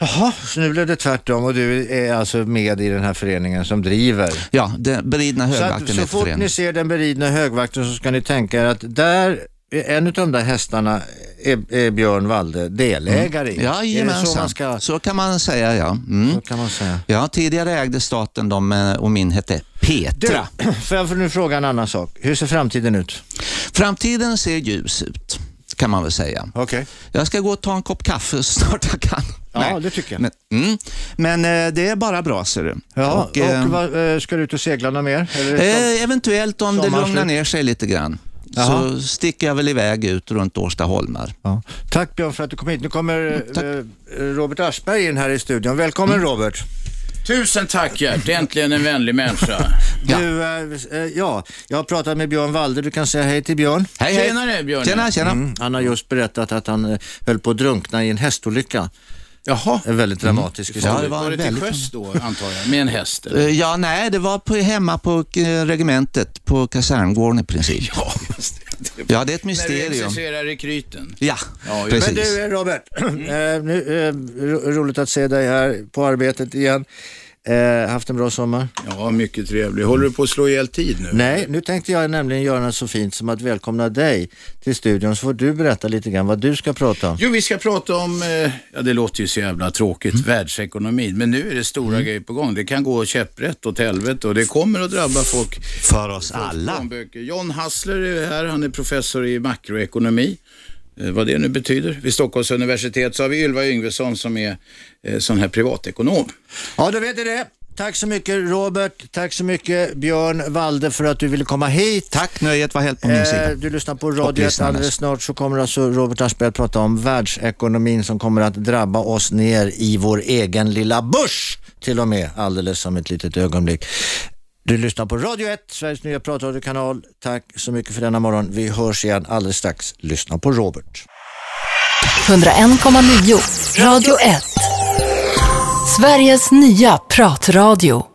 Jaha, så nu blev det tvärtom och du är alltså med i den här föreningen som driver. Ja, den beridna Så, att, högvakten så fort ni ser den beridna högvakten så ska ni tänka er att där, en av de där hästarna är, är Björn Walde delägare i. Ja, är det så jajamensan. ska... Så kan man säga, ja. Mm. Så kan man säga. Ja, tidigare ägde staten dem eh, och min hette Petra. Du, (clears throat) får jag nu fråga en annan sak? Hur ser framtiden ut? Framtiden ser ljus ut, kan man väl säga. Okej. Jag ska gå och ta en kopp kaffe så (laughs) snart jag kan. Ja, Nej. det tycker jag. Men, mm, men eh, det är bara bra, ser du. Ja, och, Och, eh, vad, eh, ska du ut och segla något mer? Eh, eventuellt om det lugnar ner sig lite grann. Jaha. Så sticker jag väl iväg ut runt Årsta holmar. ja. Tack Björn för att du kom hit. Nu kommer tack. eh, Robert Aschberg in här i studion. Välkommen Mm. Robert. Tusen tack Gert, äntligen en vänlig människa. Ja. Du, eh, eh, ja, jag har pratat med Björn Walde. Du kan säga hej till Björn. Hej, hej. Tjenare Björn. Tjena, tjena. Mm, han har just berättat att han eh, höll på att drunkna i en hästolycka. Jaha. En väldigt dramatisk Mm. Ja, historia. det var Var det till väldigt- sjöss då antar jag, med en häst? eller? Eh, Ja, nej, det var på, hemma på eh, regementet, på kaserngården i princip. Ja, just det. Ja, det är ett När du mysterium. rekryten. Ja, Ja, Men precis. du eh, Robert, (clears throat) eh, nu, eh, ro- roligt att se dig här på arbetet igen. Eh, haft en bra sommar? Ja, mycket trevlig. Håller du på att slå ihjäl tid nu? Nej, nu tänkte jag nämligen göra något så fint som att välkomna dig till studion så får du berätta lite grann vad du ska prata om. Jo, vi ska prata om, eh, ja det låter ju så jävla tråkigt, Mm. världsekonomin. Men nu är det stora grejer på gång. Det kan gå käpprätt åt helvete och det kommer att drabba folk. För oss alla. John Hassler är här, han är professor i makroekonomi. Eh, vad det nu betyder. Vid Stockholms universitet så har vi Ylva Yngvesson som är eh, sån här privatekonom. Ja, då vet ni det. tack så mycket Robert, tack så mycket Björn Valde för att du ville komma hit. Tack, nöjet var helt på min sida. Eh, du lyssnar på Radio 1. lyssnarnas. Alldeles snart så kommer alltså Robert Aspberg att prata om världsekonomin som kommer att drabba oss ner i vår egen lilla börs till och med alldeles som ett litet ögonblick. Du lyssnar på Radio 1, Sveriges nya pratradiokanal. Tack så mycket för denna morgon. Vi hörs igen alldeles strax. Lyssna på Robert. 101,9 Radio 1. Sveriges nya pratradio.